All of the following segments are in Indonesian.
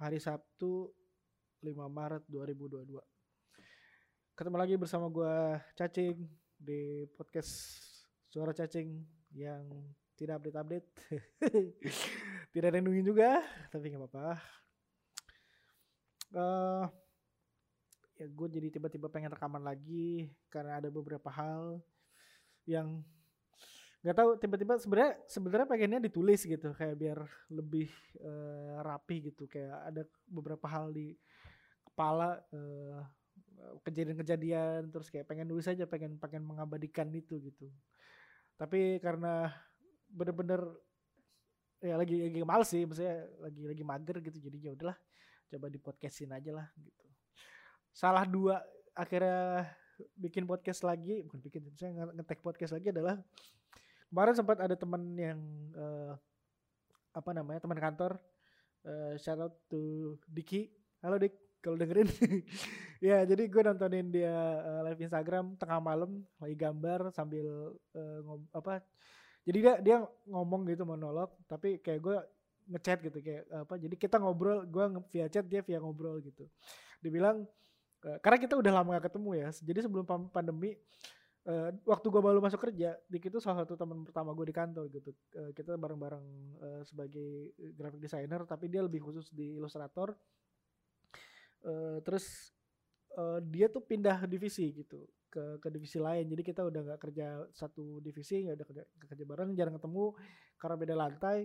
hari Sabtu 5 Maret 2022. Ketemu lagi bersama gua Cacing di podcast Suara Cacing yang tidak update-update. tidak ada juga, tapi nggak apa-apa. Eh, ya gue jadi tiba-tiba pengen rekaman lagi karena ada beberapa hal yang nggak tahu tiba-tiba sebenarnya sebenarnya pengennya ditulis gitu kayak biar lebih eh, rapi gitu. Kayak ada beberapa hal di kepala eh, kejadian-kejadian terus kayak pengen nulis aja pengen pengen mengabadikan itu gitu. Tapi karena bener-bener ya lagi lagi males sih maksudnya lagi lagi mager gitu jadi ya udahlah coba di podcastin aja lah gitu. Salah dua akhirnya bikin podcast lagi bukan bikin saya ngetek podcast lagi adalah kemarin sempat ada teman yang eh, apa namanya teman kantor eh, shout out to Diki. Halo Dik kalau dengerin. Ya jadi gue nontonin dia eh, live Instagram tengah malam lagi gambar sambil eh, ngom- apa jadi dia dia ngomong gitu monolog tapi kayak gue ngechat gitu kayak apa jadi kita ngobrol gue via chat dia via ngobrol gitu. Dibilang eh, karena kita udah lama gak ketemu ya jadi sebelum pandemi eh, waktu gue baru masuk kerja Dik itu salah satu teman pertama gue di kantor gitu. Eh, kita bareng-bareng eh, sebagai graphic designer tapi dia lebih khusus di ilustrator Eh, terus eh, dia tuh pindah divisi gitu ke ke divisi lain. Jadi kita udah nggak kerja satu divisi nggak udah kerja, kerja bareng jarang ketemu karena beda lantai.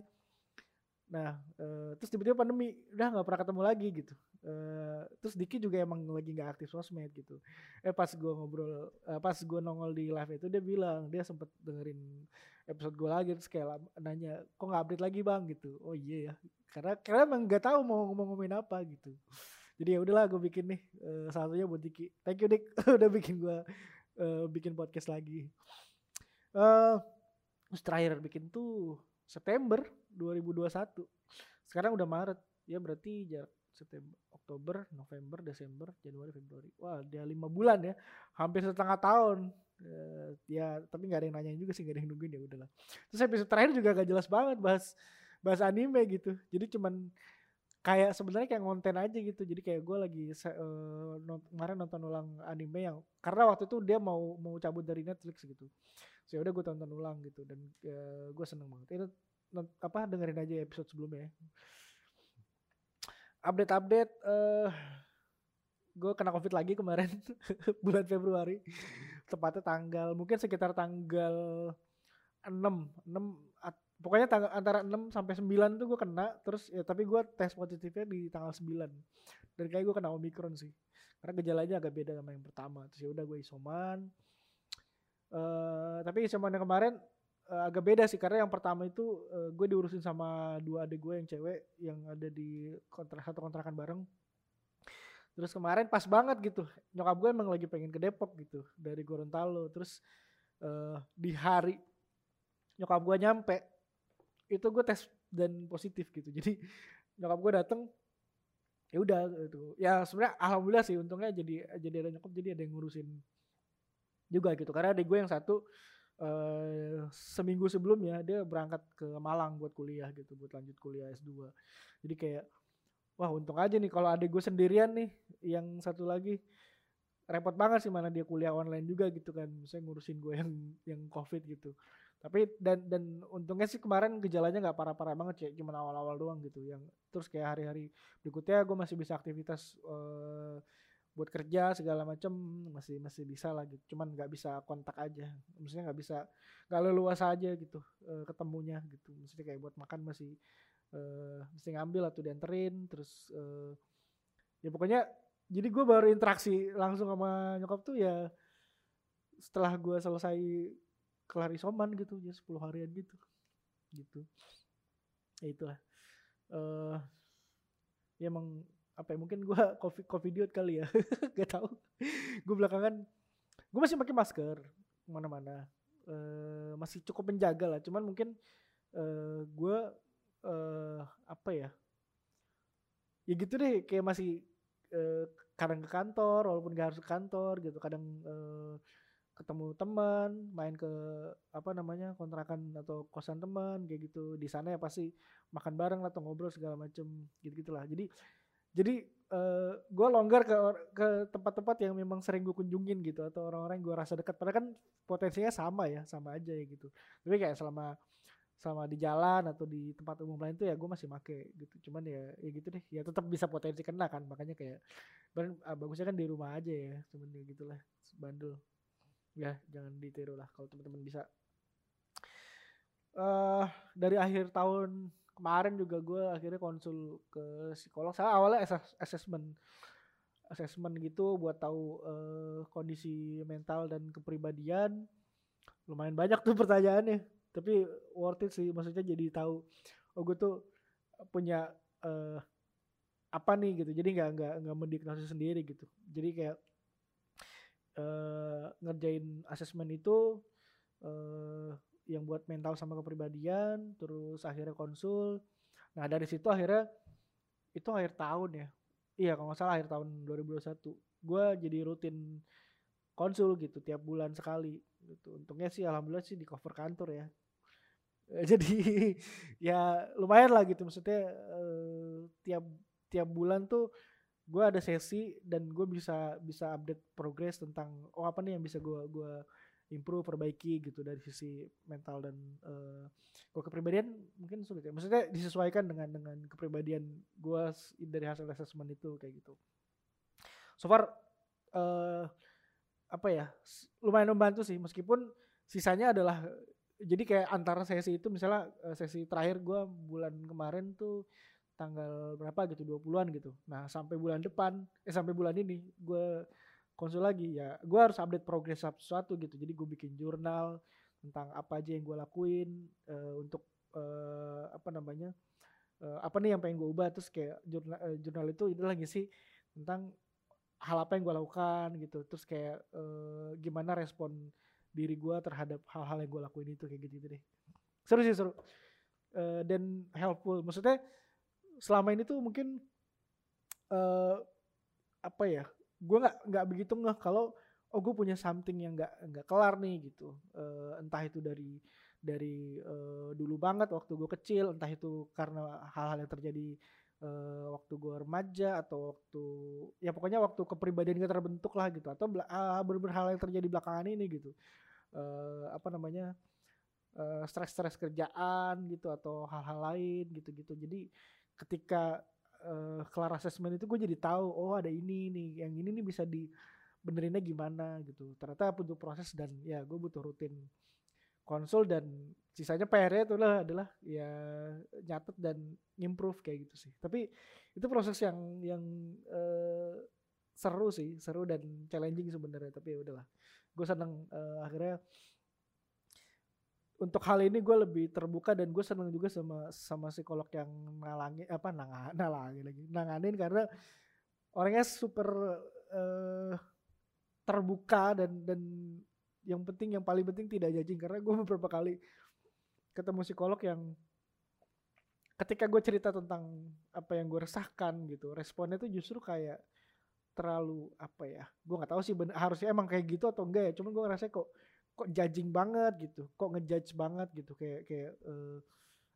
Nah eh, terus tiba-tiba pandemi udah nggak pernah ketemu lagi gitu Eh, terus Diki juga emang lagi nggak aktif sosmed gitu. Eh pas gue ngobrol eh, pas gue nongol di live itu dia bilang dia sempet dengerin episode gue lagi terus kayak nanya kok nggak update lagi bang? Gitu. Oh iya ya. Karena karena emang nggak tahu mau mau ngomongin apa gitu. Jadi ya udahlah gue bikin nih salah satunya buat Diki. Thank you Dik. Udah bikin gue eh, bikin podcast lagi. Eh terus terakhir bikin tuh September 2021 sekarang udah Maret. Ya berarti jarak September Oktober November Desember Januari Februari. Wah dia lima bulan ya. Hampir setengah tahun. Eh, ya tapi nggak ada yang nanyain juga sih nggak ada yang nungguin ya udahlah. Terus episode terakhir juga gak jelas banget bahas bahas anime gitu. Jadi cuman kayak sebenarnya kayak konten aja gitu. Jadi kayak gue lagi eh, non- kemarin nonton ulang anime yang karena waktu itu dia mau mau cabut dari Netflix gitu. So udah gue tonton ulang gitu dan gue seneng banget. Itu apa dengerin aja episode sebelumnya ya. Update update eh gue kena covid lagi kemarin bulan Februari. Tepatnya tanggal mungkin sekitar tanggal 6 6 at- pokoknya tanggal antara 6 sampai 9 tuh gue kena terus ya tapi gue tes positifnya di tanggal 9 dan kayak gue kena omikron sih karena gejalanya agak beda sama yang pertama. Terus ya udah gue isoman. Eh tapi isoman yang kemarin eh, agak beda sih karena yang pertama itu eh, gue diurusin sama dua adik gue yang cewek yang ada di kontrak satu kontrakan bareng. Terus kemarin pas banget gitu nyokap gue emang lagi pengen ke Depok gitu dari Gorontalo. Terus eh, di hari nyokap gue nyampe itu gue tes dan positif gitu. Jadi nyokap gue dateng ya udah gitu. Ya sebenarnya alhamdulillah sih untungnya jadi jadi ada nyokap jadi ada yang ngurusin juga gitu. Karena adik gue yang satu eh seminggu sebelumnya dia berangkat ke Malang buat kuliah gitu buat lanjut kuliah S2 jadi kayak wah untung aja nih kalau adik gue sendirian nih yang satu lagi. Repot banget sih mana dia kuliah online juga gitu kan saya ngurusin gue yang yang covid gitu. Tapi dan dan untungnya sih kemarin gejalanya nggak parah-parah banget ya cuma awal-awal doang gitu. Yang terus kayak hari-hari berikutnya gue masih bisa aktivitas eh, buat kerja segala macam masih masih bisa lah gitu. Cuman nggak bisa kontak aja. Maksudnya nggak bisa nggak leluasa aja gitu eh, ketemunya gitu. Maksudnya kayak buat makan masih eh, mesti ngambil atau dianterin terus eh, ya pokoknya jadi gue baru interaksi langsung sama nyokap tuh ya setelah gue selesai kelar isoman gitu ya 10 harian gitu gitu. Ya itulah. Eh ya emang apa ya mungkin gue covid covidiot kali ya gak tahu. Gue belakangan gue masih pakai masker ke mana-mana. Eh masih cukup menjaga lah cuman mungkin eh gue eh apa ya ya gitu deh kayak masih eh, kadang ke kantor walaupun gak harus ke kantor gitu kadang eh, ketemu teman main ke apa namanya kontrakan atau kosan teman kayak gitu. Di sana ya pasti makan bareng atau ngobrol segala macem gitu gitulah jadi jadi uh, gue longgar ke ke tempat-tempat yang memang sering gue kunjungin gitu atau orang-orang gue rasa dekat. Padahal kan potensinya sama ya sama aja ya gitu. Tapi kayak selama selama di jalan atau di tempat umum lain tuh ya gue masih make gitu. Cuman ya ya gitu deh. Ya tetap bisa potensi kena kan. Makanya kayak ah, bagusnya kan di rumah aja ya. Cuman ya gitulah bandel. Ya jangan ditiru lah kalau teman-teman bisa. Uh, dari akhir tahun kemarin juga gue akhirnya konsul ke psikolog. Saya awalnya assessment. Assessment gitu buat tahu uh, kondisi mental dan kepribadian. Lumayan banyak tuh pertanyaannya tapi worth it sih. Maksudnya jadi tahu oh gue tuh punya uh, apa nih gitu. Jadi nggak nggak nggak mendiagnosis sendiri gitu. Jadi kayak uh, ngerjain asesmen itu uh, yang buat mental sama kepribadian terus akhirnya konsul. Nah dari situ akhirnya itu akhir tahun ya. Iya kalau nggak salah akhir tahun 2021 gue jadi rutin konsul gitu tiap bulan sekali gitu. Untungnya sih alhamdulillah sih di cover kantor ya. Jadi ya lumayan lah gitu. Maksudnya eh, tiap tiap bulan tuh gue ada sesi dan gue bisa bisa update progress tentang oh apa nih yang bisa gue gua improve perbaiki gitu dari sisi mental dan uh, kalau kepribadian mungkin sulit ya. Maksudnya disesuaikan dengan dengan kepribadian gue dari hasil assessment itu kayak gitu. So far uh, apa ya lumayan membantu sih. Meskipun sisanya adalah jadi kayak antara sesi itu misalnya eh, sesi terakhir gue bulan kemarin tuh tanggal berapa gitu 20-an gitu. Nah, sampai bulan depan eh sampai bulan ini gue konsul lagi ya. Gue harus update progres sesuatu gitu. Jadi gue bikin jurnal tentang apa aja yang gue lakuin uh, untuk uh, apa namanya? Uh, apa nih yang pengen gue ubah terus kayak jurnal uh, jurnal itu itu lagi sih tentang hal apa yang gue lakukan gitu. Terus kayak uh, gimana respon diri gue terhadap hal-hal yang gue lakuin itu kayak gitu, -gitu deh. Seru sih seru. Uh, dan helpful. Maksudnya selama ini tuh mungkin uh, apa ya gue nggak nggak begitu nggak kalau oh gue punya something yang nggak nggak kelar nih gitu. Uh, entah itu dari dari uh, dulu banget waktu gue kecil entah itu karena hal-hal yang terjadi uh, waktu gue remaja atau waktu ya pokoknya waktu kepribadian kita terbentuk lah gitu. Atau uh, beberapa hal yang terjadi belakangan ini gitu. Uh, apa namanya uh, stres-stres kerjaan gitu atau hal-hal lain gitu-gitu. Jadi ketika uh, kelar assessment itu gue jadi tahu oh ada ini nih yang ini nih bisa di benerinnya gimana gitu. Ternyata butuh proses dan ya gue butuh rutin konsul dan sisanya PR-nya itu lah adalah ya nyatet dan improve kayak gitu sih. Tapi itu proses yang yang uh, seru sih seru dan challenging sebenarnya tapi ya udahlah. Gue seneng uh, akhirnya untuk hal ini gue lebih terbuka dan gue seneng juga sama sama psikolog yang nalangi apa nang nalangi lagi nanganin karena orangnya super uh, terbuka dan dan yang penting yang paling penting tidak jajing karena gue beberapa kali ketemu psikolog yang ketika gue cerita tentang apa yang gue resahkan gitu responnya tuh justru kayak terlalu apa ya gue nggak tahu sih bener, harusnya emang kayak gitu atau enggak ya cuman gue ngerasa kok kok judging banget gitu kok ngejudge banget gitu kayak kayak uh,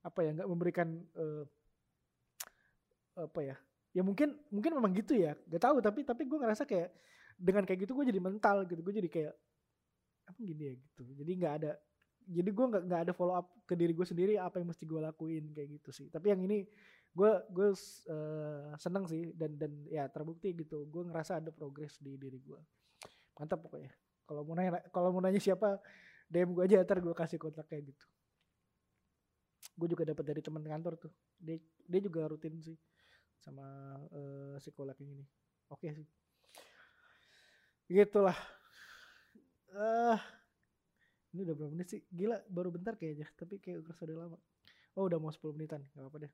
apa ya nggak memberikan uh, apa ya ya mungkin mungkin memang gitu ya gak tahu tapi tapi gue ngerasa kayak dengan kayak gitu gue jadi mental gitu gue jadi kayak apa gini ya? gitu jadi nggak ada jadi gue nggak nggak ada follow up ke diri gue sendiri apa yang mesti gue lakuin kayak gitu sih. Tapi yang ini gue gue uh, seneng sih dan dan ya terbukti gitu gue ngerasa ada progres di diri gue mantap pokoknya kalau mau nanya kalau mau nanya siapa DM gue aja ntar gue kasih kontaknya gitu. Gue juga dapat dari teman kantor tuh. Dia dia juga rutin sih sama uh, psikolog yang ini. Oke okay sih. Gitulah. Uh, ini udah berapa menit sih? Gila baru bentar kayaknya tapi kayak udah udah lama. Oh udah mau 10 menitan gak apa-apa deh.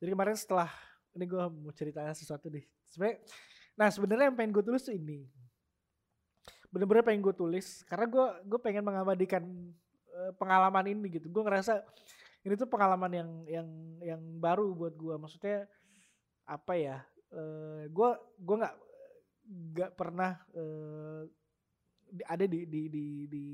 Jadi kemarin setelah ini gue mau cerita sesuatu deh. Sebenarnya nah sebenarnya yang pengen gue tulis tuh ini bener-bener pengen gue tulis karena gue gue pengen mengabadikan uh, pengalaman ini gitu. Gue ngerasa ini tuh pengalaman yang yang yang baru buat gue maksudnya apa ya gue uh, gue nggak nggak pernah uh, ada di di di di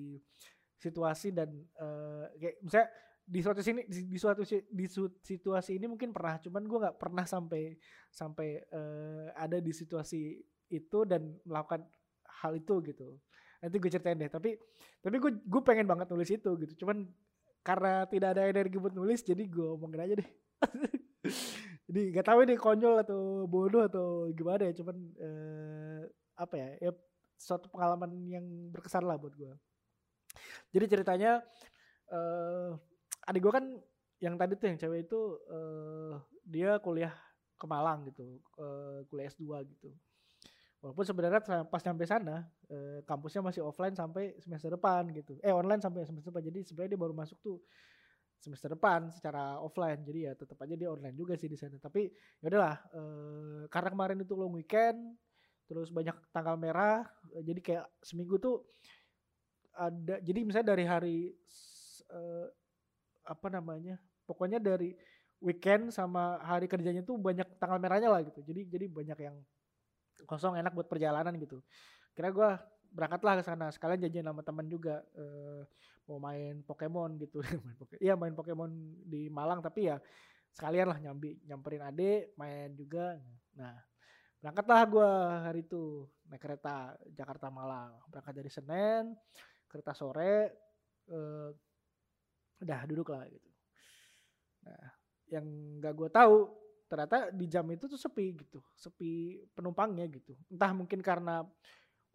situasi dan uh, kayak misalnya di suatu sini di, di suatu di situasi ini mungkin pernah cuman gue nggak pernah sampai sampai eh, ada di situasi itu dan melakukan hal itu gitu. Nanti gue ceritain deh tapi tapi gue gue pengen banget nulis itu gitu. Cuman karena tidak ada energi buat nulis jadi gue omongin aja deh. Jadi nggak tahu ini konyol atau bodoh atau gimana ya cuman eh, apa ya ya suatu pengalaman yang berkesan lah buat gue jadi ceritanya eh adik gue kan yang tadi tuh yang cewek itu eh dia kuliah ke Malang gitu eh, kuliah S2 gitu walaupun sebenarnya pas nyampe sana eh, kampusnya masih offline sampai semester depan gitu. Eh online sampai semester depan. Jadi sebenarnya dia baru masuk tuh semester depan secara offline. Jadi ya tetap aja dia online juga sih di sana. Tapi ya udahlah eh, karena kemarin itu long weekend terus banyak tanggal merah eh, jadi kayak seminggu tuh ada jadi misalnya dari hari eh, apa namanya pokoknya dari weekend sama hari kerjanya tuh banyak tanggal merahnya lah gitu. Jadi jadi banyak yang kosong enak buat perjalanan gitu. Kira gue berangkatlah ke sana sekalian jajan sama teman juga eh, mau main Pokemon gitu. Iya main Pokemon di Malang tapi ya sekalian lah nyambi nyamperin ade main juga. Nah berangkatlah gue hari itu naik kereta Jakarta Malang. Berangkat dari Senin kereta sore eh, udah duduk lah gitu. Nah yang nggak gue tahu ternyata di jam itu tuh sepi gitu sepi penumpangnya gitu. Entah mungkin karena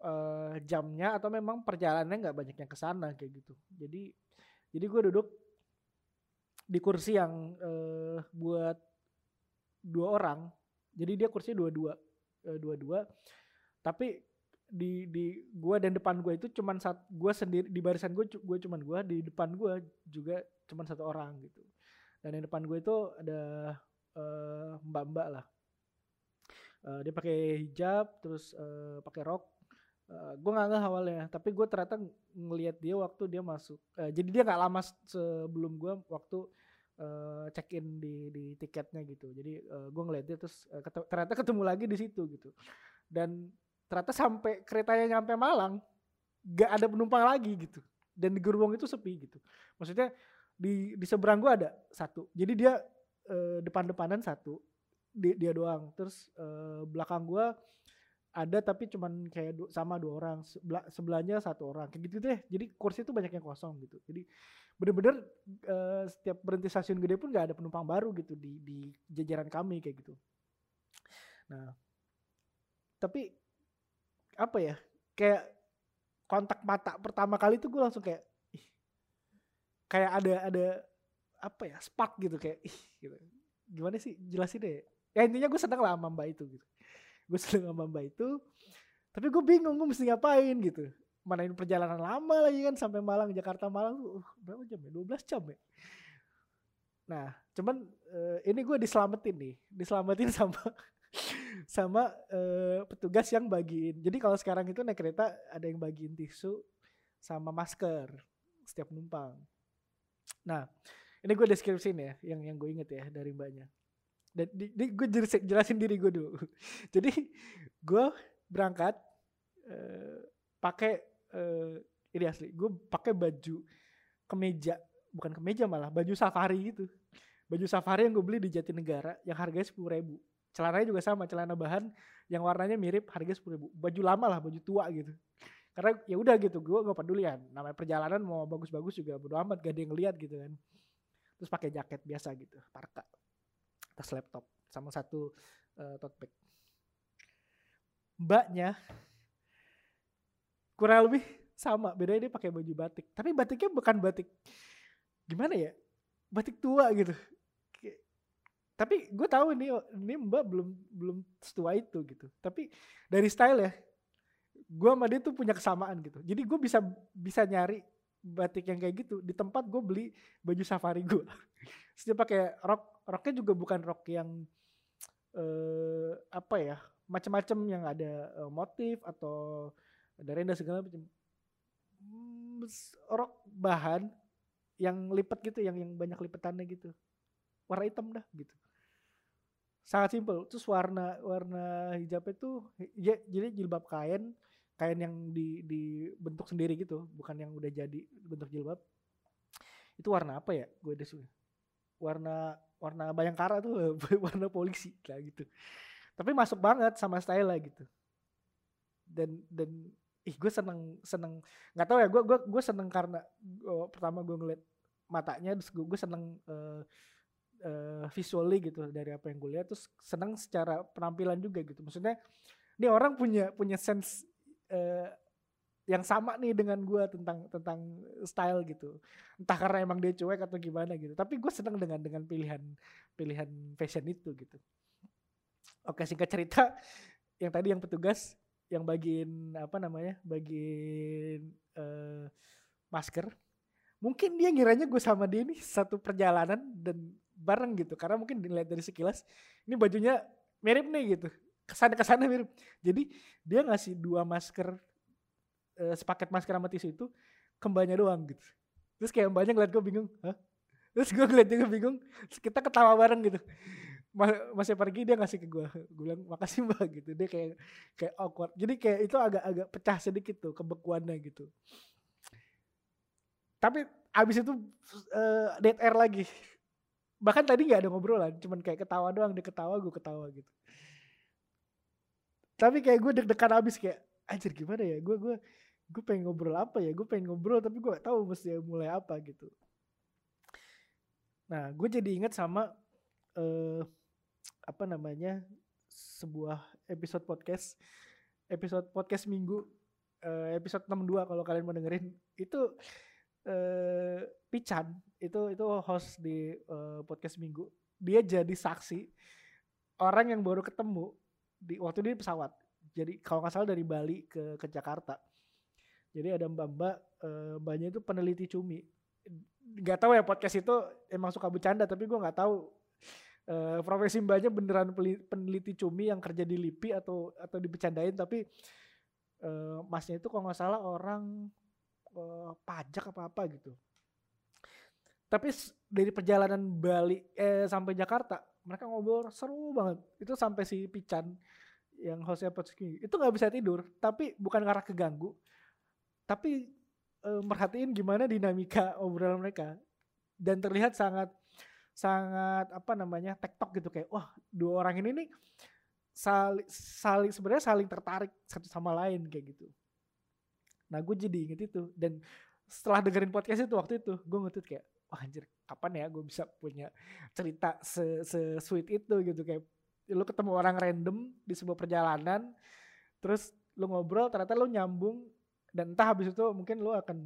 eh, jamnya atau memang perjalanannya nggak banyak yang ke sana kayak gitu. Jadi jadi gue duduk di kursi yang eh, buat dua orang. Jadi dia kursi dua dua dua dua tapi di di gua dan depan gua itu cuman sat gua sendiri di barisan gua cu- gua cuman gua di depan gua juga cuman satu orang gitu. Dan yang depan gue itu ada eh, mbak-mbak lah. Eh, dia pakai hijab terus eh, pakai rok. Eh, gue nggak ngeh awalnya tapi gue ternyata ng- ngelihat dia waktu dia masuk Eh, jadi dia nggak lama sebelum gue waktu eh, check in di di tiketnya gitu. Jadi gue ngeliat dia terus eh, kete- ternyata ketemu lagi di situ gitu. Dan ternyata sampai keretanya nyampe Malang gak ada penumpang lagi gitu. Dan di gerbong itu sepi gitu. Maksudnya di di seberang gua ada satu. Jadi dia eh, depan-depanan satu. Di- dia doang. Terus eh, belakang gua ada tapi cuman kayak du- sama dua orang. Sebelah, sebelahnya satu orang. Kayak gitu deh. Jadi kursi itu banyak yang kosong gitu. Jadi bener-bener eh, setiap berhenti stasiun gede pun gak ada penumpang baru gitu di di jajaran kami kayak gitu. Nah tapi apa ya? Kayak kontak mata pertama kali tuh gue langsung kayak ih, kayak ada ada apa ya spark gitu kayak ih gitu. Gimana sih? Jelasin deh. Ya intinya gue seneng lah sama mbak itu gitu. Gue seneng sama mbak itu tapi gue bingung gue mesti ngapain gitu. Manain perjalanan lama lagi kan sampai Malang Jakarta Malang tuh uh, berapa jam ya? 12 jam ya? Nah cuman eh, ini gue diselamatin nih diselamatin sama sama eh, petugas yang bagiin. Jadi kalau sekarang itu naik kereta ada yang bagiin tisu sama masker setiap penumpang nah ini gue deskripsiin ya yang yang gue inget ya dari mbaknya. Dan di, di- gue jelasin, diri gue dulu. Jadi gue berangkat eh, pakai eh, ini asli gue pakai baju kemeja bukan kemeja malah baju safari gitu. Baju safari yang gue beli di Jatinegara yang harganya sepuluh ribu. Celananya juga sama celana bahan yang warnanya mirip harga sepuluh ribu. Baju lama lah baju tua gitu. Karena ya udah gitu gue gak pedulian namanya perjalanan mau bagus-bagus juga bodo amat gak ada yang lihat gitu kan terus pakai jaket biasa gitu parka. Tas laptop sama satu eh, tote bag. Mbaknya kurang lebih sama bedanya dia pakai baju batik. Tapi batiknya bukan batik gimana ya batik tua gitu. Tapi gue tahu ini ini mbak belum belum setua itu gitu. Tapi dari style ya gue sama dia tuh punya kesamaan gitu. Jadi gue bisa bisa nyari batik yang kayak gitu di tempat gue beli baju safari gue dia pakai rok roknya juga bukan rok yang eh apa ya macam-macam yang ada eh, motif atau ada renda segala macam Hmm, rok bahan yang lipat gitu yang yang banyak lipetannya gitu. Warna hitam dah gitu. Sangat simpel. Terus warna warna hijabnya tuh ya, jadi jilbab kain kain yang di dibentuk sendiri gitu bukan yang udah jadi bentuk jilbab. Itu warna apa ya? Gue desu warna warna bayangkara tuh warna polisi kayak gitu. Tapi masuk banget sama style lah gitu. Dan dan ih gue seneng seneng nggak tahu ya gue gue gue seneng karena gua, pertama gue ngeliat matanya terus gue, gue seneng uh, uh, visually gitu dari apa yang gue lihat terus seneng secara penampilan juga gitu. Maksudnya ini orang punya punya sense uh, yang sama nih dengan gue tentang tentang style gitu. Entah karena emang dia cuek atau gimana gitu. Tapi gue seneng dengan dengan pilihan pilihan fashion itu gitu. Oke singkat cerita yang tadi yang petugas yang bagiin apa namanya bagiin uh, masker. Mungkin dia ngiranya gue sama dia nih satu perjalanan dan bareng gitu. Karena mungkin dilihat dari sekilas ini bajunya mirip nih gitu ke sana ke sana mirip jadi dia ngasih dua masker uh, sepaket masker sama tisu itu kembanya doang gitu. Terus kayak mbaknya ngeliat gue bingung Hah? terus gue ngeliat dia bingung terus kita ketawa bareng gitu. Masih pergi dia ngasih ke gue gue bilang makasih mbak gitu. Dia kayak kayak awkward. Jadi kayak itu agak-agak pecah sedikit tuh kebekuannya gitu. Tapi abis itu uh, dead air lagi. Bahkan tadi nggak ada ngobrolan cuman kayak ketawa doang. Dia ketawa gue ketawa gitu tapi kayak gue deg-degan abis kayak anjir gimana ya? Gue gue gue pengen ngobrol apa ya? Gue pengen ngobrol tapi gue gak tahu mesti mulai apa gitu. Nah gue jadi inget sama uh, apa namanya sebuah episode podcast episode podcast minggu uh, episode 62 kalau kalian mau dengerin. Itu uh, Pican itu itu host di uh, podcast minggu. Dia jadi saksi orang yang baru ketemu di waktu di pesawat jadi kalau nggak salah dari Bali ke ke Jakarta jadi ada mbak-mbak, uh, mbaknya itu peneliti cumi. Gak tahu ya podcast itu emang suka bercanda, tapi gue nggak tahu uh, profesi mbaknya beneran peneliti cumi yang kerja di LIPI atau atau dibecandain, tapi uh, masnya itu kalau nggak salah orang uh, pajak apa apa gitu. Tapi dari perjalanan Bali eh, sampai Jakarta, mereka ngobrol seru banget. Itu sampai si Pican yang hostnya podcast itu nggak bisa tidur, tapi bukan karena keganggu, tapi e, merhatiin gimana dinamika obrolan mereka. Dan terlihat sangat sangat apa namanya tektok gitu kayak wah dua orang ini nih saling saling sebenarnya saling tertarik satu sama lain kayak gitu. Nah gue jadi inget itu. Dan setelah dengerin podcast itu waktu itu gue ngetut kayak wah anjir kapan ya gue bisa punya cerita se, se sweet itu? Gitu kayak lu ketemu orang random di sebuah perjalanan terus lu ngobrol ternyata lu nyambung dan entah habis itu mungkin lo akan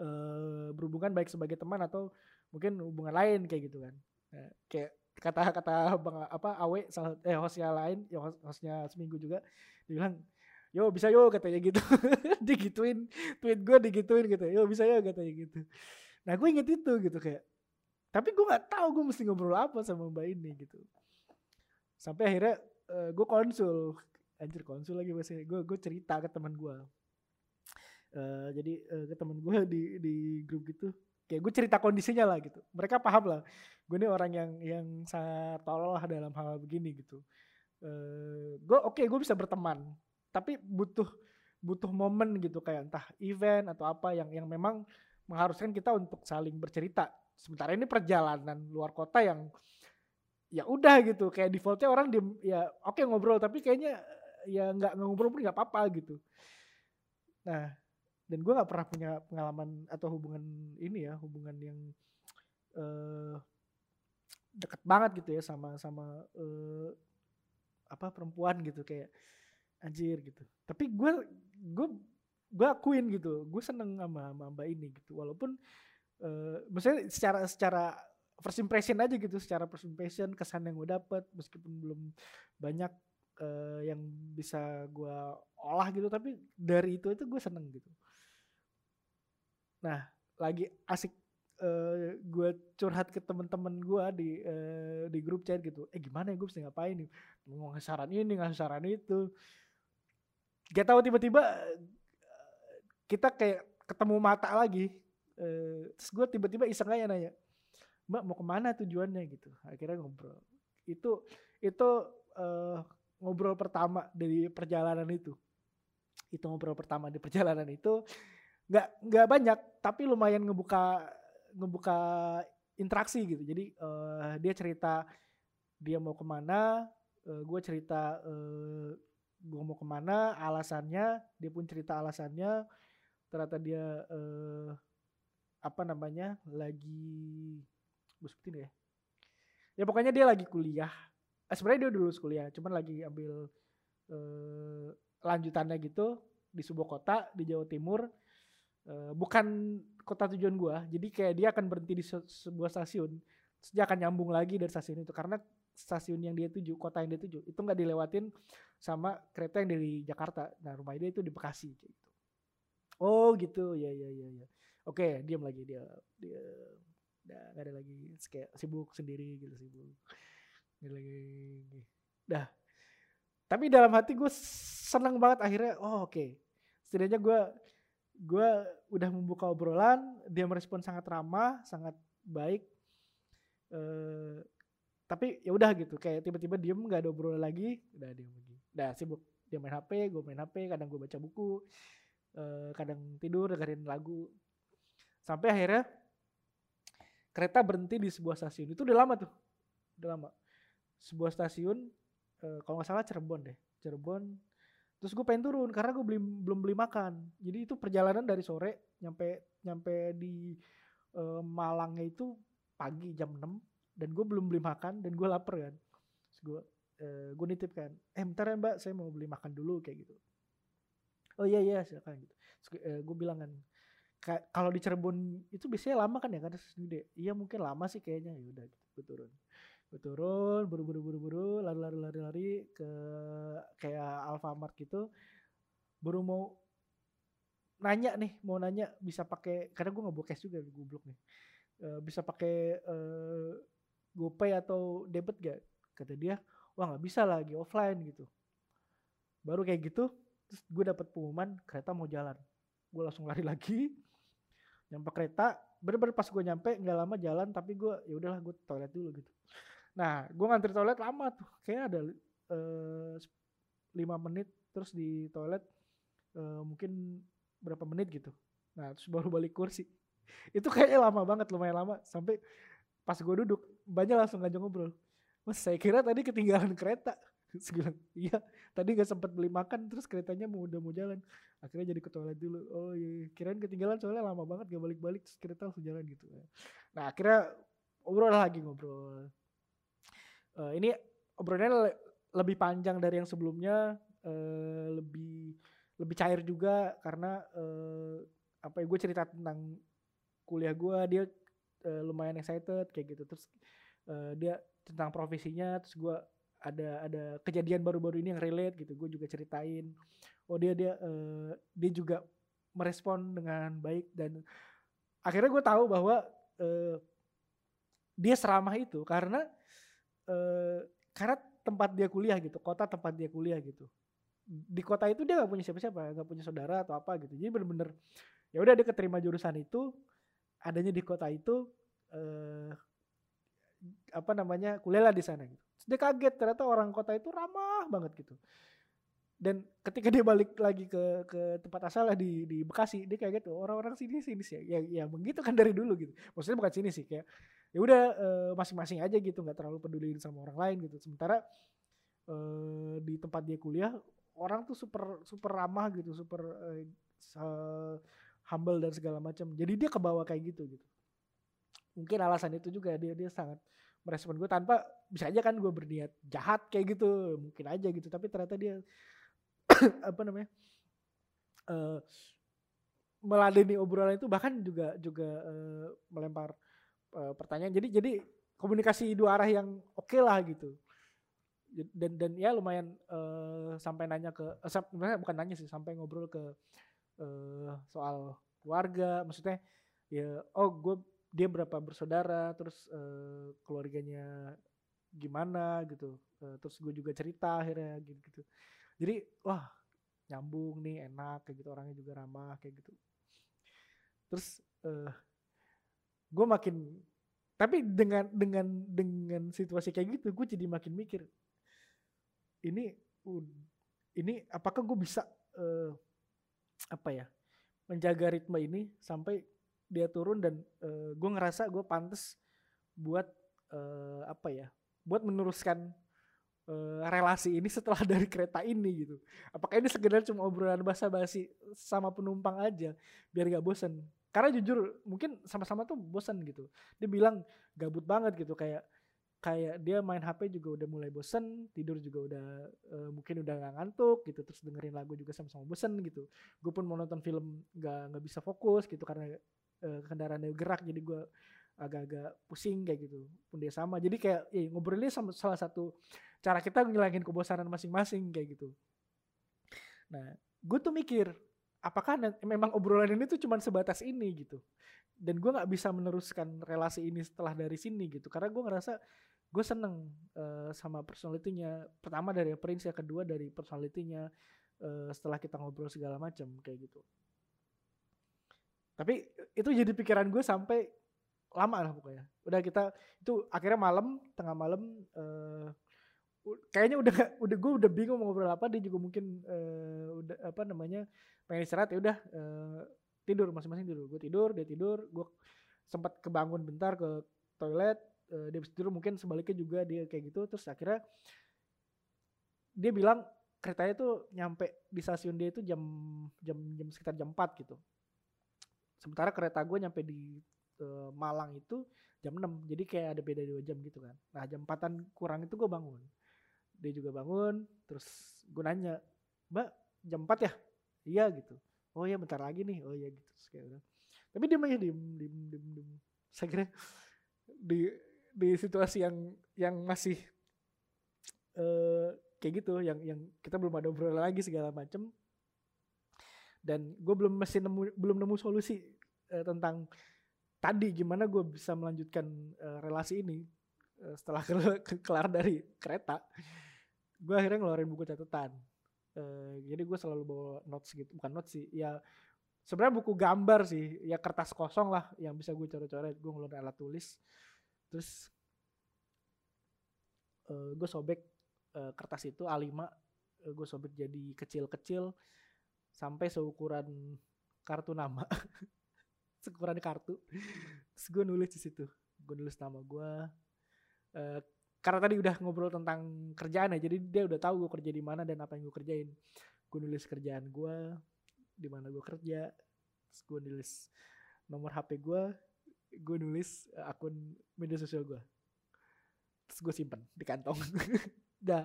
uh, berhubungan baik sebagai teman atau mungkin hubungan lain kayak gitu kan. Nah, kayak kata-kata bang apa awe salah eh hostnya lain ya host, hostnya seminggu juga bilang yo bisa yo katanya gitu. Digituin tweet gue digituin gitu yo bisa yo katanya gitu nah gue inget itu gitu kayak tapi gue nggak tahu gue mesti ngobrol apa sama mbak ini gitu. Sampai akhirnya uh, gue konsul anjir konsul lagi bahasa gue gue cerita ke teman gue uh, jadi uh, ke temen gue di di grup gitu kayak gue cerita kondisinya lah gitu. Mereka paham lah gue ini orang yang yang sangat tolol lah dalam hal begini gitu. Uh, gue oke okay, gue bisa berteman tapi butuh butuh momen gitu kayak entah event atau apa yang yang memang mengharuskan kita untuk saling bercerita. Sementara ini perjalanan luar kota yang ya udah gitu. Kayak defaultnya orang di ya oke okay, ngobrol tapi kayaknya ya nggak ngobrol pun nggak apa-apa gitu. Nah dan gue nggak pernah punya pengalaman atau hubungan ini ya hubungan yang uh, deket banget gitu ya sama sama uh, apa perempuan gitu. Kayak anjir gitu. Tapi gue gue gue akuin gitu gue seneng sama, sama mbak ini gitu walaupun uh, maksudnya secara secara first impression aja gitu secara first impression kesan yang gue dapet meskipun belum banyak uh, yang bisa gue olah gitu tapi dari itu itu gue seneng gitu Nah, lagi asik uh, eh, gue curhat ke temen-temen gue di uh, di grup chat gitu. Eh gimana ya gue mesti ngapain nih? Mau ngasih saran ini, ngasih saran itu. Gak tahu tiba-tiba kita kayak ketemu mata lagi. Uh, terus gue tiba-tiba iseng aja nanya, Mbak mau ke mana tujuannya gitu. Akhirnya ngobrol. Itu itu uh, ngobrol pertama dari perjalanan itu. Itu ngobrol pertama di perjalanan itu nggak nggak banyak tapi lumayan ngebuka ngebuka interaksi gitu jadi uh, dia cerita dia mau ke mana uh, gue cerita uh, gue mau ke mana alasannya dia pun cerita alasannya ternyata dia uh, apa namanya lagi gue sebutin ya ya pokoknya dia lagi kuliah. Eh, sebenarnya dia udah lulus kuliah cuman lagi ambil uh, lanjutannya gitu di sebuah kota di Jawa Timur. Uh, bukan kota tujuan gue jadi kayak dia akan berhenti di se sebuah stasiun. Terus dia akan nyambung lagi dari stasiun itu karena stasiun yang dia tuju kota yang dia tuju itu nggak dilewatin sama kereta yang dari Jakarta. Nah rumah dia itu di Bekasi gitu oh gitu. Ya ya ya ya oke diam lagi dia dia udah gak ada lagi. Kayak sibuk sendiri gitu sibuk. Gak lagi. Dah. Tapi dalam hati gue seneng banget akhirnya oh oke. Okay. setidaknya gue gue udah membuka obrolan dia merespon sangat ramah sangat baik. Uh, tapi ya udah gitu kayak tiba-tiba diem nggak ada obrolan lagi udah diem lagi. Udah sibuk. Dia main hp gue main hp kadang gue baca buku uh, kadang tidur dengerin lagu. Sampai akhirnya kereta berhenti di sebuah stasiun. Itu udah lama tuh. Udah lama. Sebuah stasiun uh, kalau nggak salah Cirebon deh. Cirebon. Terus gue pengen turun karena gue belum belum beli makan. Jadi itu perjalanan dari sore nyampe nyampe di uh, Malangnya itu pagi jam 6 dan gue belum beli makan dan gue lapar kan. Gue uh, gue nitip kan eh bentar ya mbak saya mau beli makan dulu kayak gitu oh iya iya silakan gitu gue bilang kan kalau di Cirebon itu biasanya lama kan ya karena gede. Iya mungkin lama sih kayaknya. Ya udah gitu, gue turun. Gue turun, buru-buru buru-buru, lari-lari lari-lari ke kayak Alfamart gitu. Baru mau nanya nih, mau nanya bisa pakai karena gue nggak bawa cash juga gue blok nih. Uh, bisa pakai uh, GoPay atau debit gak? Kata dia, wah nggak bisa lagi offline gitu. Baru kayak gitu, terus gue dapat pengumuman kereta mau jalan. Gue langsung lari lagi, nyampe kereta bener-bener pas gue nyampe nggak lama jalan tapi gue ya udahlah gue toilet dulu gitu. Nah gue ngantri toilet lama tuh. Kayak ada uh, lima menit terus di toilet uh, mungkin berapa menit gitu. Nah terus baru balik kursi. Itu kayaknya lama banget lumayan lama. Sampai pas gue duduk banyak langsung ngajak ngobrol. Mas saya kira tadi ketinggalan kereta Terus bilang, iya tadi gak sempat beli makan terus keretanya mau udah mau jalan. Akhirnya jadi ke toilet dulu. Oh iya, iya. kirain ketinggalan soalnya lama banget gak balik-balik terus kereta langsung jalan gitu. Nah akhirnya ngobrol lagi ngobrol. Uh, ini obrolannya le lebih panjang dari yang sebelumnya, uh, lebih lebih cair juga karena uh, apa ya gue cerita tentang kuliah gue dia uh, lumayan excited kayak gitu terus uh, dia tentang profesinya terus gue ada ada kejadian baru-baru ini yang relate gitu gue juga ceritain. Oh dia dia uh, dia juga merespon dengan baik dan akhirnya gue tahu bahwa uh, dia seramah itu karena uh, karena tempat dia kuliah gitu kota tempat dia kuliah gitu. Di kota itu dia gak punya siapa-siapa gak punya saudara atau apa gitu. Jadi bener-bener ya udah dia keterima jurusan itu adanya di kota itu uh, apa namanya kuliah lah di sana gitu dia kaget ternyata orang kota itu ramah banget gitu. Dan ketika dia balik lagi ke ke tempat asalnya di di Bekasi dia kayak gitu orang-orang sini sini sih. Ya ya begitu kan dari dulu gitu. Maksudnya bukan sini sih kayak ya udah uh, masing-masing aja gitu nggak terlalu peduli sama orang lain gitu. Sementara uh, di tempat dia kuliah orang tuh super super ramah gitu super uh, humble dan segala macam. Jadi dia kebawa kayak gitu gitu. Mungkin alasan itu juga dia dia sangat merespon gue tanpa bisa aja kan gue berniat jahat kayak gitu mungkin aja gitu. Tapi ternyata dia apa namanya uh, meladeni obrolan itu bahkan juga juga uh, melempar uh, pertanyaan. Jadi jadi komunikasi dua arah yang oke okay lah gitu. Dan dan ya lumayan uh, sampai nanya ke uh, bukan nanya sih sampai ngobrol ke uh, soal keluarga. Maksudnya ya oh gue dia berapa bersaudara terus uh, keluarganya gimana gitu. Uh, terus gue juga cerita akhirnya gitu gitu. Jadi wah nyambung nih enak kayak gitu. Orangnya juga ramah kayak gitu. Terus uh, gue makin tapi dengan dengan dengan situasi kayak gitu gue jadi makin mikir ini ini apakah gue bisa uh, apa ya menjaga ritme ini sampai dia turun dan uh, gue ngerasa gue pantas buat uh, apa ya buat meneruskan uh, relasi ini setelah dari kereta ini gitu. Apakah ini sekedar cuma obrolan basa-basi sama penumpang aja biar gak bosen? Karena jujur mungkin sama-sama tuh bosan gitu. Dia bilang gabut banget gitu kayak kayak dia main HP juga udah mulai bosen tidur juga udah uh, mungkin udah gak ngantuk gitu terus dengerin lagu juga sama-sama bosen gitu. Gue pun mau nonton film gak nggak bisa fokus gitu karena uh, kendaraannya gerak jadi gue agak-agak pusing kayak gitu. Pun dia sama. Jadi kayak ya, ngobrolnya sama salah satu cara kita ngilangin kebosanan masing-masing kayak gitu. Nah gue tuh mikir apakah memang obrolan ini tuh cuma sebatas ini gitu? Dan gue nggak bisa meneruskan relasi ini setelah dari sini gitu. Karena gue ngerasa gue seneng uh, sama personalitinya pertama dari Prince yang kedua dari personalitinya uh, setelah kita ngobrol segala macam kayak gitu tapi itu jadi pikiran gue sampai lama lah pokoknya. Udah kita itu akhirnya malam tengah malam uh, kayaknya udah udah gue udah bingung mau ngobrol apa dia juga mungkin uh, udah apa namanya pengen istirahat ya udah uh, tidur masing-masing tidur. Gue tidur dia tidur gue sempat kebangun bentar ke toilet uh, dia tidur mungkin sebaliknya juga dia kayak gitu. Terus akhirnya dia bilang keretanya tuh nyampe di stasiun dia itu jam jam jam sekitar jam 4 gitu sementara kereta gue nyampe di uh, Malang itu jam 6 jadi kayak ada beda dua jam gitu kan. Nah jam 4 kurang itu gue bangun. Dia juga bangun terus gue nanya mbak jam 4 ya? Iya gitu. Oh iya bentar lagi nih. Oh iya gitu. Kayak tapi dia aja diem diem diem diem. Saya kira di di situasi yang yang masih uh, kayak gitu yang yang kita belum ada obrolan lagi segala macem dan gue belum masih nemu belum nemu solusi uh, tentang tadi gimana gue bisa melanjutkan uh, relasi ini uh, setelah ke ke kelar dari kereta. Gue akhirnya ngeluarin buku catatan. Uh, jadi gue selalu bawa notes gitu bukan notes sih ya sebenarnya buku gambar sih ya kertas kosong lah yang bisa gue coret-coret. Gue ngeluarin alat tulis terus uh, gue sobek uh, kertas itu A5 uh, gue sobek jadi kecil-kecil sampai seukuran kartu nama. Seukuran kartu. Terus gue nulis di situ. Gue nulis nama gue uh, karena tadi udah ngobrol tentang kerjaan ya jadi dia udah tahu gue kerja di mana dan apa yang gue kerjain. Gue nulis kerjaan gue di mana gue kerja. Terus gue nulis nomor HP gue gue nulis uh, akun media sosial gue terus gue simpen di kantong. Dah.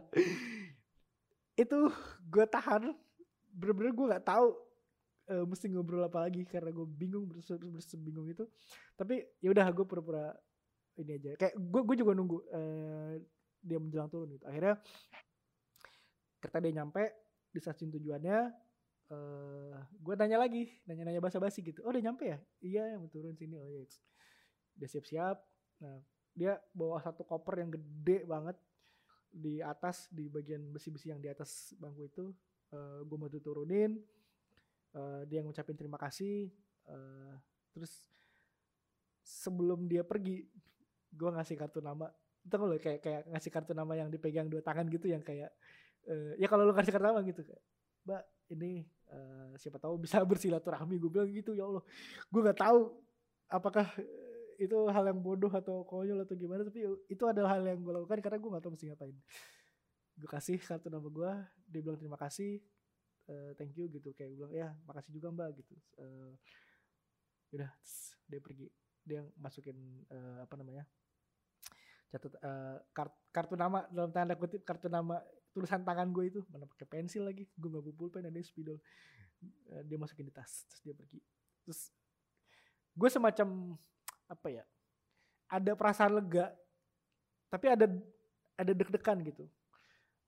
Itu gue tahan bener-bener gue nggak tahu uh, mesti ngobrol apa lagi karena gue bingung bingung itu. Tapi ya udah gue pura-pura ini aja. Kayak gue gue juga nunggu uh, dia menjelang turun gitu. Akhirnya kereta dia nyampe di stasiun tujuannya uh, gue nanya lagi nanya-nanya basa-basi gitu. Oh udah nyampe ya? Iya yang turun sini. Oh iya. Dia siap-siap. Nah dia bawa satu koper yang gede banget di atas di bagian besi-besi yang di atas bangku itu uh, gue mau turunin. Uh, dia ngucapin terima kasih. Uh, terus sebelum dia pergi gue ngasih kartu nama. Itu kan kayak kayak ngasih kartu nama yang dipegang dua tangan gitu yang kayak uh, ya kalau lo ngasih kartu nama gitu mbak ini uh, siapa tahu bisa bersilaturahmi gue bilang gitu ya allah. Gue nggak tahu apakah itu hal yang bodoh atau konyol atau gimana tapi itu adalah hal yang gue lakukan karena gue gak tahu mesti ngapain gue kasih kartu nama gue dia bilang terima kasih uh, thank you gitu. Kayak gue bilang ya makasih juga mbak gitu. Uh, udah dia pergi. Dia masukin uh, apa namanya catat uh, kart, kartu nama dalam tanda kutip kartu nama tulisan tangan gue itu. Mana pakai pensil lagi gue nggak bawa pulpen ada spidol. Uh, dia masukin di tas terus dia pergi. Terus gue semacam apa ya ada perasaan lega tapi ada ada deg-degan gitu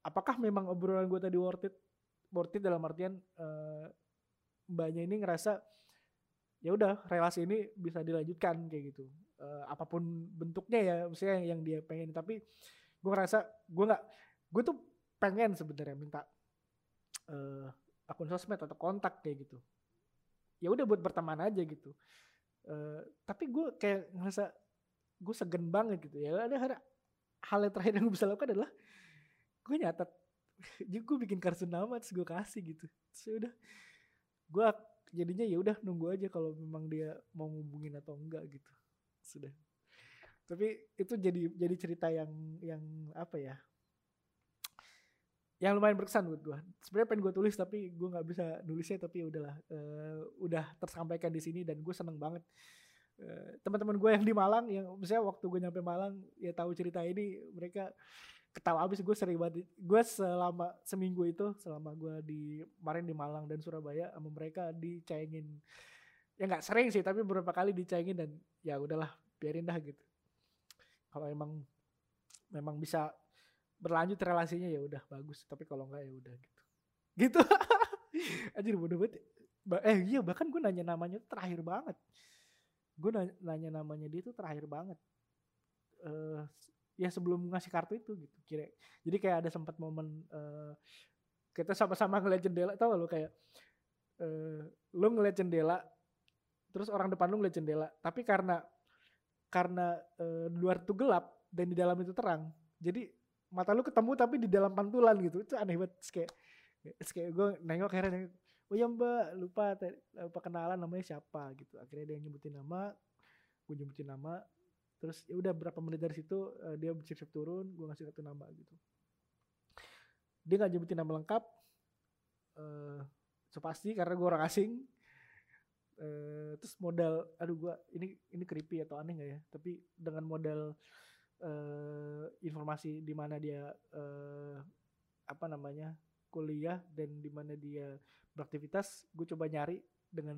apakah memang obrolan gue tadi worth it? Worth it dalam artian uh, mbaknya ini ngerasa ya udah relasi ini bisa dilanjutkan kayak gitu. Uh, apa pun bentuknya ya misalnya yang, yang dia pengen. Tapi gue ngerasa gue nggak gue tuh pengen sebenarnya minta uh, akun sosmed atau kontak kayak gitu. Ya udah buat berteman aja gitu. Uh, tapi gue kayak ngerasa gue segen banget gitu. Ya ada, hal yang terakhir yang gue bisa lakukan adalah gue nyatet jadi gue bikin kartu nama terus gue kasih gitu. Terus ya gue jadinya ya udah nunggu aja kalau memang dia mau ngubungin atau enggak gitu. Sudah. Tapi itu jadi jadi cerita yang yang apa ya? Yang lumayan berkesan buat gue sebenarnya pengen gue tulis tapi gue nggak bisa nulisnya tapi ya udahlah uh, udah tersampaikan di sini dan gue seneng banget. Uh, teman-teman gue yang di Malang yang misalnya waktu gue nyampe Malang ya tahu cerita ini mereka ketawa abis gue sering banget gue selama seminggu itu selama gue di kemarin di Malang dan Surabaya sama mereka dicengin. Ya nggak sering sih tapi beberapa kali dicengin dan ya udahlah biarin dah gitu. Kalau emang memang bisa berlanjut relasinya ya udah bagus. Tapi kalau enggak ya udah gitu. Gitu. Anjir bodoh banget. Eh iya bahkan gue nanya namanya terakhir banget. Gue nanya, nanya namanya dia tuh terakhir banget. Uh, ya sebelum ngasih kartu itu gitu kira jadi kayak ada sempat momen uh, kita sama-sama ngeliat jendela tau lo kayak uh, lo ngeliat jendela terus orang depan lo ngeliat jendela tapi karena karena uh, luar tuh gelap dan di dalam itu terang jadi mata lu ketemu tapi di dalam pantulan gitu itu aneh banget terus kayak terus kayak gue nengok akhirnya oh ya mbak lupa lupa kenalan namanya siapa? Gitu akhirnya dia nyebutin nama gue nyebutin nama terus ya udah berapa menit dari situ uh, dia bersiap turun gue ngasih satu nama gitu. Dia nggak nyebutin nama lengkap uh, so pasti karena gue orang asing. Uh, terus modal aduh gue ini ini creepy atau aneh gak ya? Tapi dengan modal uh, informasi di mana dia uh, apa namanya kuliah dan di mana dia beraktivitas gue coba nyari dengan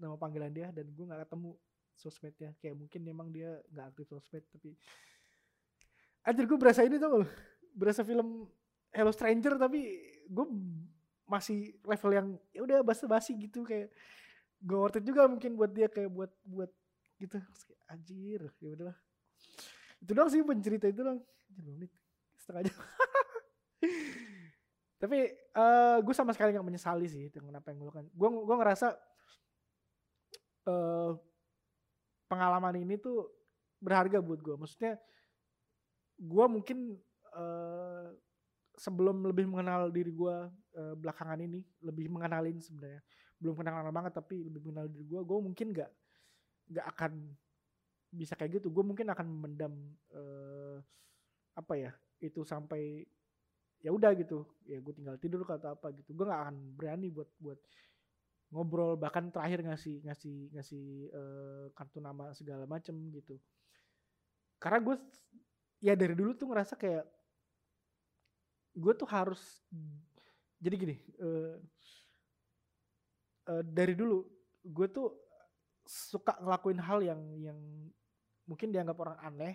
nama panggilan dia dan gue nggak ketemu sosmednya. Kayak mungkin memang dia nggak aktif sosmed tapi anjir gue berasa ini tuh berasa film Hello Stranger tapi gue masih level yang ya udah basa-basi gitu kayak gue worth it juga mungkin buat dia kayak buat buat gitu. Anjir ya udahlah. Itu doang sih pencerita itu doang. Menit setengah jam. Tapi uh, eh, gue sama sekali nggak menyesali sih dengan apa yang gue lakukan. Gue gue ngerasa uh, pengalaman ini tuh berharga buat gue maksudnya gue mungkin uh, sebelum lebih mengenal diri gue uh, belakangan ini lebih mengenalin sebenarnya. Belum kenal banget tapi lebih mengenal diri gue gue mungkin nggak nggak akan bisa kayak gitu. Gue mungkin akan memendam uh, apa ya itu sampai ya udah gitu. Ya gue tinggal tidur atau apa gitu. Gue nggak akan berani buat buat ngobrol bahkan terakhir ngasih ngasih ngasih uh, kartu nama segala macem gitu. Karena gue ya dari dulu tuh ngerasa kayak gue tuh harus jadi gini uh, uh, dari dulu gue tuh suka ngelakuin hal yang yang mungkin dianggap orang aneh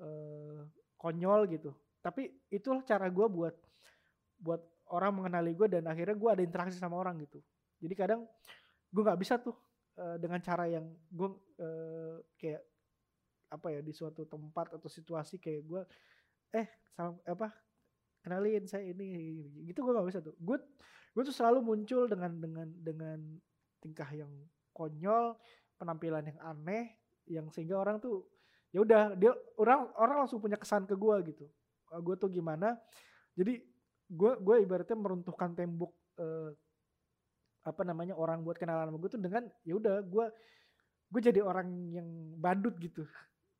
uh, konyol gitu. Tapi itulah cara gue buat buat orang mengenali gue dan akhirnya gue ada interaksi sama orang gitu jadi kadang gue nggak bisa tuh uh, dengan cara yang gue uh, kayak apa ya di suatu tempat atau situasi kayak gue eh salam apa kenalin saya ini gitu gue nggak bisa tuh. Gue gue tuh selalu muncul dengan dengan dengan tingkah yang konyol penampilan yang aneh yang sehingga orang tuh ya udah dia orang orang langsung punya kesan ke gue gitu. Uh, gue tuh gimana? Jadi gue gue ibaratnya meruntuhkan tembok uh, apa namanya orang buat kenalan sama gue tuh dengan ya udah gue gue jadi orang yang badut gitu.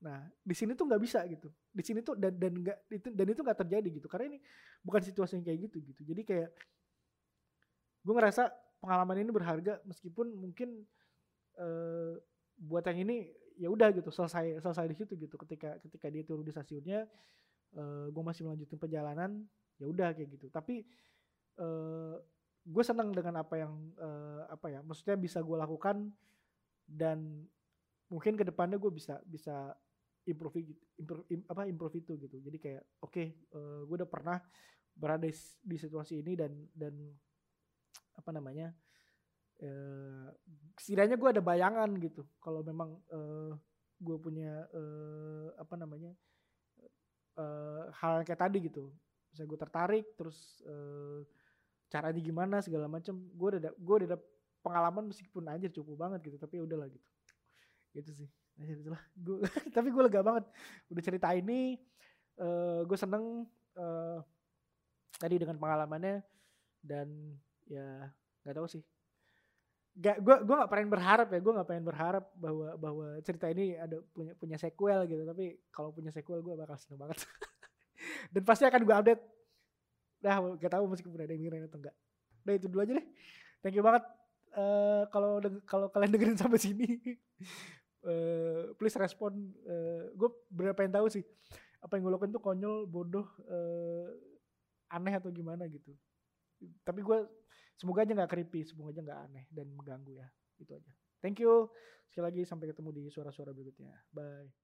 Nah di sini tuh nggak bisa gitu. Di sini tuh dan dan nggak itu dan itu nggak terjadi gitu. Karena ini bukan situasi yang kayak gitu gitu. Jadi kayak gue ngerasa pengalaman ini berharga meskipun mungkin uh, buat yang ini ya udah gitu selesai selesai di situ gitu. Ketika ketika dia turun di stasiunnya eh, gue masih melanjutkan perjalanan ya udah kayak gitu. Tapi eh, gue senang dengan apa yang uh, apa ya maksudnya bisa gue lakukan dan mungkin ke depannya gue bisa bisa improve improve, im, apa improve itu gitu. Jadi kayak oke okay, uh, gue udah pernah berada di, situasi ini dan dan apa namanya uh, setidaknya gue ada bayangan gitu. Kalau memang uh, gue punya uh, apa namanya uh, hal kayak tadi gitu. Misalnya gue tertarik terus uh, caranya gimana segala macam gue udah gue udah pengalaman meskipun aja cukup banget gitu tapi ya udahlah gitu. Gitu sih. Nah, itulah. Gue tapi gue lega banget. Udah cerita ini uh, gue seneng uh, tadi dengan pengalamannya dan ya nggak tahu sih. Gak gue gue gak pengen berharap ya gue gak pengen berharap bahwa bahwa cerita ini ada punya punya sequel gitu. Tapi kalau punya sequel gue bakal seneng banget. Dan pasti akan gue update dah gak tahu meskipun ada yang dengerin atau enggak udah itu dulu aja deh. Thank you banget. Uh, kalau kalau kalian dengerin sampai sini uh, please respon. Uh, gue bener pengen tahu sih apa yang gue lakukan tuh konyol bodoh uh, aneh atau gimana gitu. Tapi gue semoga aja nggak creepy semoga aja nggak aneh dan mengganggu ya. Itu aja. Thank you. Sekali lagi sampai ketemu di suara-suara berikutnya. Bye